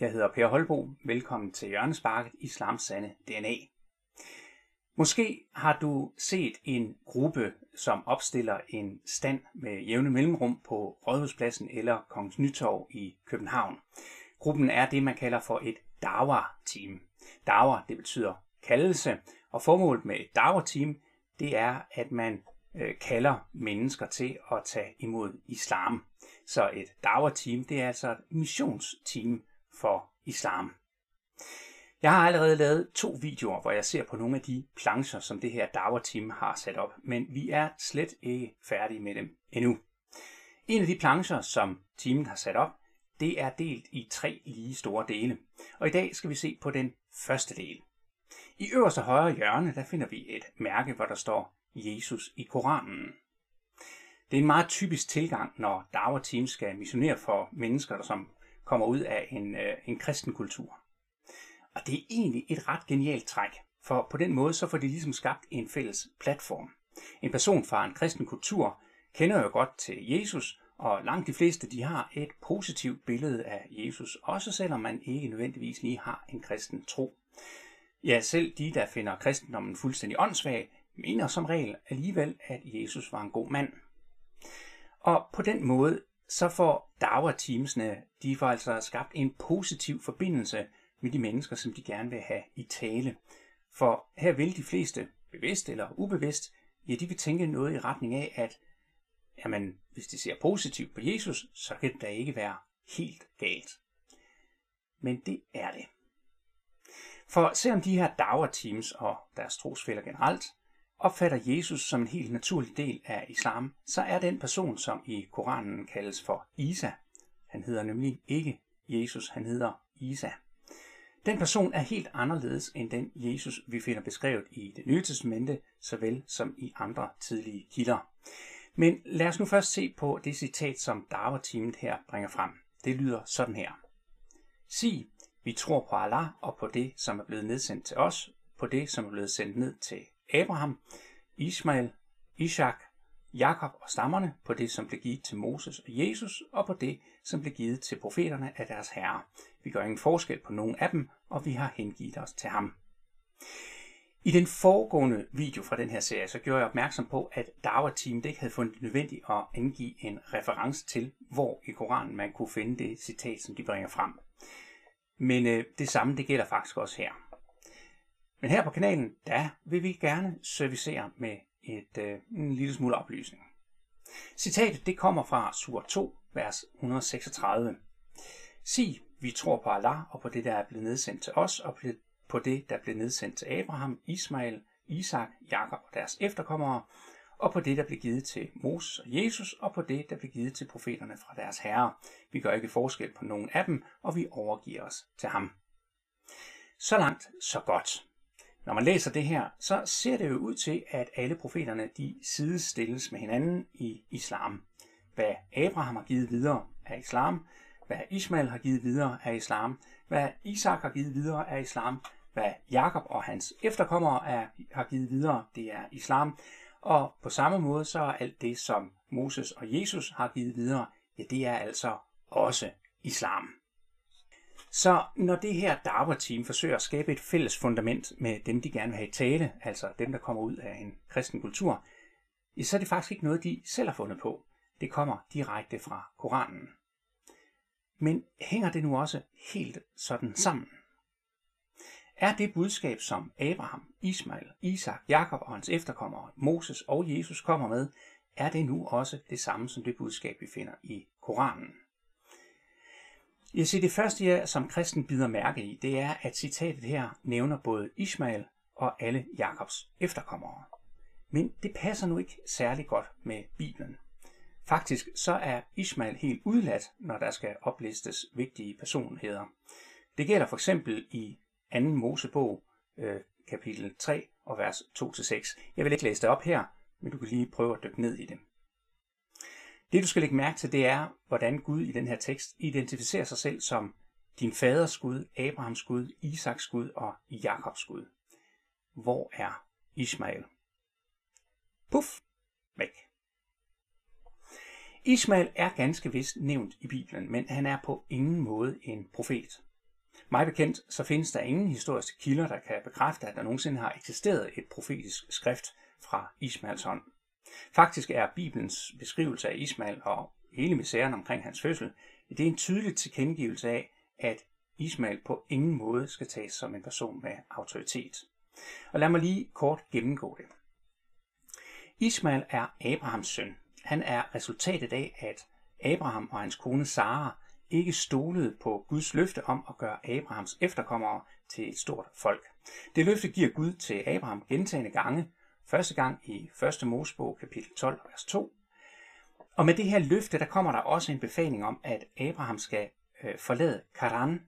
Jeg hedder Per Holbo. Velkommen til Hjørnesparket Islams Sande DNA. Måske har du set en gruppe, som opstiller en stand med jævne mellemrum på Rådhuspladsen eller Kongens Nytorv i København. Gruppen er det, man kalder for et Dawa-team. Dawa, det betyder kaldelse, og formålet med et Dawa-team, det er, at man øh, kalder mennesker til at tage imod islam. Så et Dawa-team, det er altså et missionsteam for islam. Jeg har allerede lavet to videoer, hvor jeg ser på nogle af de plancher, som det her Dawa-team har sat op, men vi er slet ikke færdige med dem endnu. En af de plancher, som teamet har sat op, det er delt i tre lige store dele. Og i dag skal vi se på den første del. I øverste højre hjørne, der finder vi et mærke, hvor der står Jesus i Koranen. Det er en meget typisk tilgang, når Dawa-team skal missionere for mennesker, der som kommer ud af en, øh, en kristen kultur. Og det er egentlig et ret genialt træk, for på den måde så får de ligesom skabt en fælles platform. En person fra en kristen kultur kender jo godt til Jesus, og langt de fleste de har et positivt billede af Jesus, også selvom man ikke nødvendigvis lige har en kristen tro. Ja, selv de, der finder kristendommen fuldstændig åndssvag, mener som regel alligevel, at Jesus var en god mand. Og på den måde, så får Dawa-teamsene, de får altså skabt en positiv forbindelse med de mennesker, som de gerne vil have i tale. For her vil de fleste, bevidst eller ubevidst, ja, de vil tænke noget i retning af, at jamen, hvis de ser positivt på Jesus, så kan det da ikke være helt galt. Men det er det. For selvom de her Dawa-teams og deres trosfælder generelt opfatter Jesus som en helt naturlig del af islam, så er den person, som i Koranen kaldes for Isa. Han hedder nemlig ikke Jesus, han hedder Isa. Den person er helt anderledes end den Jesus, vi finder beskrevet i det nye testamente, såvel som i andre tidlige kilder. Men lad os nu først se på det citat, som Dawa-teamet her bringer frem. Det lyder sådan her. Sig, vi tror på Allah og på det, som er blevet nedsendt til os, på det, som er blevet sendt ned til Abraham, Ismael, Ishak, Jakob og stammerne, på det, som blev givet til Moses og Jesus, og på det, som blev givet til profeterne af deres herre. Vi gør ingen forskel på nogen af dem, og vi har hengivet os til ham. I den foregående video fra den her serie, så gjorde jeg opmærksom på, at Dawa-teamet ikke havde fundet det nødvendigt at angive en reference til, hvor i Koranen man kunne finde det citat, som de bringer frem. Men øh, det samme, det gælder faktisk også her. Men her på kanalen, der vil vi gerne servicere med et, øh, en lille smule oplysning. Citatet det kommer fra sur 2, vers 136. Sig, vi tror på Allah og på det, der er blevet nedsendt til os, og på det, der blev nedsendt til Abraham, Ismael, Isak, Jakob og deres efterkommere, og på det, der blev givet til Moses og Jesus, og på det, der blev givet til profeterne fra deres herre. Vi gør ikke forskel på nogen af dem, og vi overgiver os til ham. Så langt, så godt. Når man læser det her, så ser det jo ud til, at alle profeterne de sidestilles med hinanden i islam. Hvad Abraham har givet videre af islam, hvad Ismail har givet videre af islam, hvad Isak har givet videre af islam, hvad Jakob og hans efterkommere er, har givet videre, det er islam. Og på samme måde så er alt det, som Moses og Jesus har givet videre, ja, det er altså også islam. Så når det her Darwa-team forsøger at skabe et fælles fundament med dem, de gerne vil have i tale, altså dem, der kommer ud af en kristen kultur, så er det faktisk ikke noget, de selv har fundet på. Det kommer direkte fra Koranen. Men hænger det nu også helt sådan sammen? Er det budskab, som Abraham, Ismail, Isak, Jakob og hans efterkommere, Moses og Jesus kommer med, er det nu også det samme som det budskab, vi finder i Koranen? Jeg siger, det første, jeg som kristen bider mærke i, det er, at citatet her nævner både Ishmael og alle Jakobs efterkommere. Men det passer nu ikke særlig godt med Bibelen. Faktisk så er Ishmael helt udladt, når der skal oplistes vigtige personligheder. Det gælder for eksempel i 2. Mosebog, øh, kapitel 3 og vers 2-6. Jeg vil ikke læse det op her, men du kan lige prøve at dykke ned i det. Det du skal lægge mærke til, det er, hvordan Gud i den her tekst identificerer sig selv som din faders Gud, Abrahams Gud, Isaks Gud og Jakobs Gud. Hvor er Ismael? Puff, væk. Ismael er ganske vist nævnt i Bibelen, men han er på ingen måde en profet. Mig bekendt, så findes der ingen historiske kilder, der kan bekræfte, at der nogensinde har eksisteret et profetisk skrift fra Ismaels hånd. Faktisk er Bibelens beskrivelse af Ismail og hele misæren omkring hans fødsel, det er en tydelig tilkendegivelse af, at Ismail på ingen måde skal tages som en person med autoritet. Og lad mig lige kort gennemgå det. Ismail er Abrahams søn. Han er resultatet af, at Abraham og hans kone Sara ikke stolede på Guds løfte om at gøre Abrahams efterkommere til et stort folk. Det løfte giver Gud til Abraham gentagende gange, første gang i 1. Mosebog kapitel 12, vers 2. Og med det her løfte, der kommer der også en befaling om, at Abraham skal øh, forlade Karan,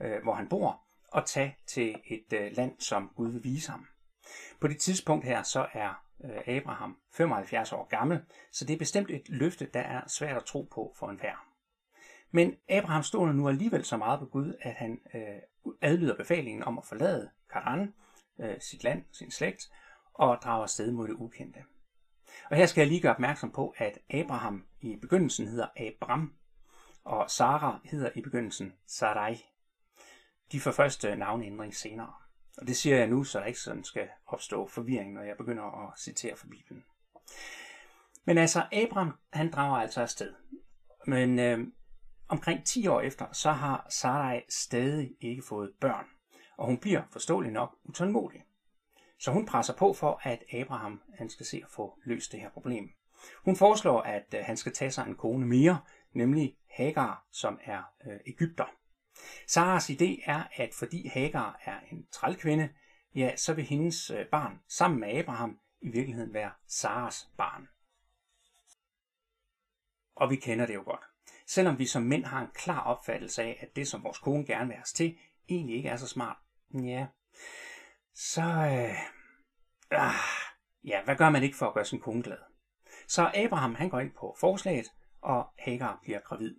øh, hvor han bor, og tage til et øh, land, som Gud vil vise ham. På det tidspunkt her, så er øh, Abraham 75 år gammel, så det er bestemt et løfte, der er svært at tro på for enhver. Men Abraham stoler nu alligevel så meget på Gud, at han øh, adlyder befalingen om at forlade Karan, øh, sit land, sin slægt, og drager afsted mod det ukendte. Og her skal jeg lige gøre opmærksom på, at Abraham i begyndelsen hedder Abram, og Sara hedder i begyndelsen Sarai. De får først navneændring senere. Og det siger jeg nu, så der ikke sådan skal opstå forvirring, når jeg begynder at citere fra Bibelen. Men altså, Abraham, han drager altså afsted. Men øh, omkring 10 år efter, så har Sarai stadig ikke fået børn. Og hun bliver forståeligt nok utålmodig. Så hun presser på for, at Abraham han skal se at få løst det her problem. Hun foreslår, at øh, han skal tage sig en kone mere, nemlig Hagar, som er øh, Ægypter. Saras idé er, at fordi Hagar er en trælkvinde, ja, så vil hendes øh, barn sammen med Abraham i virkeligheden være Saras barn. Og vi kender det jo godt. Selvom vi som mænd har en klar opfattelse af, at det, som vores kone gerne vil have os til, egentlig ikke er så smart, ja, så, øh, ah, ja, hvad gør man ikke for at gøre sin kone glad? Så Abraham, han går ind på forslaget, og Hagar bliver gravid.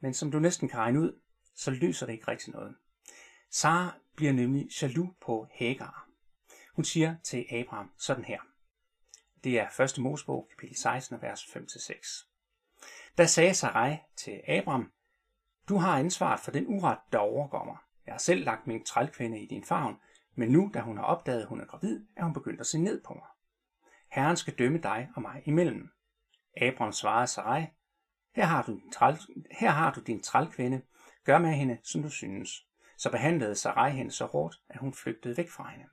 Men som du næsten kan regne ud, så løser det ikke rigtig noget. Sara bliver nemlig jaloux på Hagar. Hun siger til Abraham sådan her. Det er 1. Mosebog, kapitel 16, vers 5-6. Da sagde Sarai til Abraham, du har ansvaret for den uret, der overgår mig. Jeg har selv lagt min trælkvinde i din favn, men nu, da hun har opdaget, at hun er gravid, er hun begyndt at se ned på mig. Herren skal dømme dig og mig imellem. Abraham svarede Sarai, her har du din, træl, her har du din trælkvinde, gør med hende, som du synes. Så behandlede Sarai hende så hårdt, at hun flygtede væk fra hende.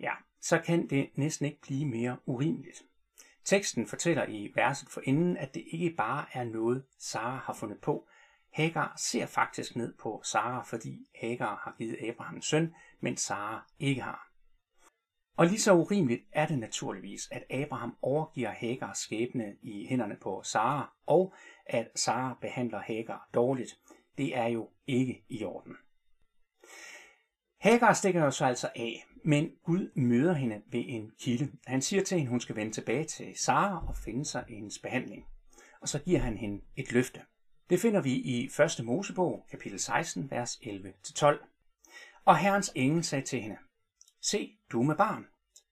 Ja, så kan det næsten ikke blive mere urimeligt. Teksten fortæller i verset for inden, at det ikke bare er noget, Sara har fundet på. Hagar ser faktisk ned på Sara, fordi Hagar har givet Abraham søn, mens Sara ikke har. Og lige så urimeligt er det naturligvis, at Abraham overgiver Hagars skæbne i hænderne på Sara, og at Sara behandler Hagar dårligt. Det er jo ikke i orden. Hagar stikker jo så altså af, men Gud møder hende ved en kilde. Han siger til hende, hun skal vende tilbage til Sara og finde sig i hendes behandling. Og så giver han hende et løfte. Det finder vi i 1. Mosebog, kapitel 16, vers 11-12. Og Herrens engel sagde til hende, Se, du er med barn.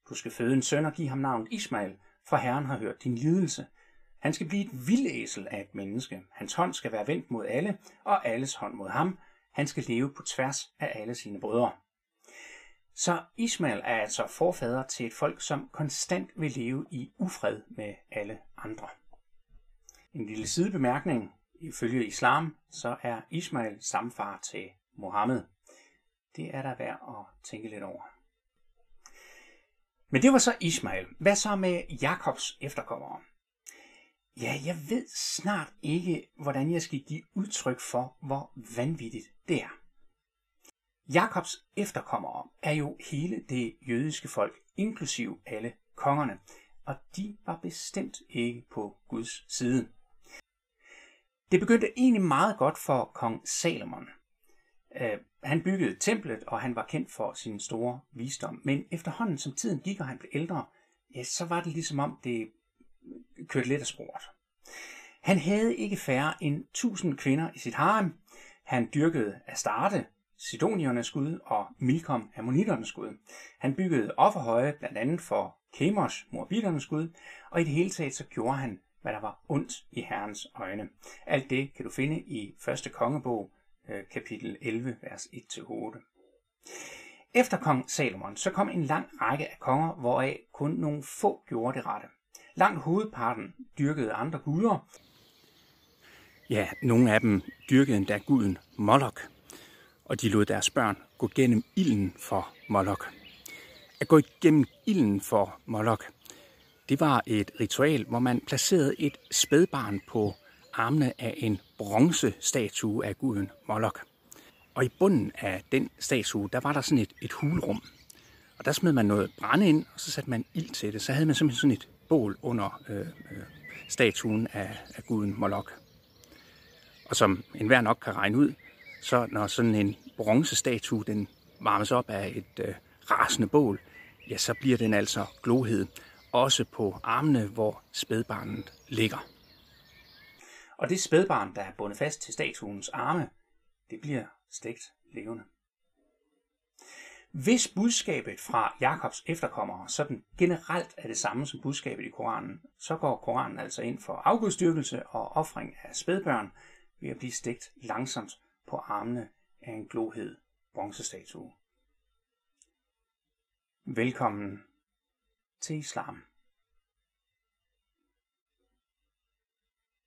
Du skal føde en søn og give ham navnet Ismail, for Herren har hørt din lidelse. Han skal blive et vildæsel af et menneske. Hans hånd skal være vendt mod alle, og alles hånd mod ham. Han skal leve på tværs af alle sine brødre. Så Ismail er altså forfader til et folk, som konstant vil leve i ufred med alle andre. En lille sidebemærkning. Ifølge islam, så er Ismail samfar til Mohammed. Det er der værd at tænke lidt over. Men det var så Ismail. Hvad så med Jakobs efterkommere? Ja, jeg ved snart ikke, hvordan jeg skal give udtryk for, hvor vanvittigt det er. Jakobs efterkommere er jo hele det jødiske folk, inklusiv alle kongerne, og de var bestemt ikke på Guds side. Det begyndte egentlig meget godt for kong Salomon. Øh, han byggede templet, og han var kendt for sin store visdom. Men efterhånden, som tiden gik, og han blev ældre, ja, så var det ligesom om, det kørte lidt af sporet. Han havde ikke færre end 1000 kvinder i sit harem. Han dyrkede Astarte, Sidoniernes gud, og Milkom, Ammoniternes gud. Han byggede offerhøje blandt andet for Kemos, Moabiternes gud, og i det hele taget så gjorde han, hvad der var ondt i Herrens øjne. Alt det kan du finde i første kongebog, Øh, kapitel 11, vers 1-8. Efter kong Salomon, så kom en lang række af konger, hvoraf kun nogle få gjorde det rette. Langt hovedparten dyrkede andre guder. Ja, nogle af dem dyrkede endda guden Moloch, og de lod deres børn gå gennem ilden for Moloch. At gå igennem ilden for Moloch, det var et ritual, hvor man placerede et spædbarn på armene af en bronzestatue af guden Moloch. Og i bunden af den statue, der var der sådan et, et hulrum. Og der smed man noget brænde ind, og så satte man ild til det. Så havde man simpelthen sådan et bål under øh, øh, statuen af, af guden Moloch. Og som enhver nok kan regne ud, så når sådan en bronzestatue den varmes op af et øh, rasende bål, ja, så bliver den altså glohed, også på armene, hvor spædbarnet ligger. Og det spædbarn, der er bundet fast til statuens arme, det bliver stegt levende. Hvis budskabet fra Jakobs efterkommere sådan generelt er det samme som budskabet i Koranen, så går Koranen altså ind for afgudstyrkelse og ofring af spædbørn ved at blive stegt langsomt på armene af en glohed bronzestatue. Velkommen til islam.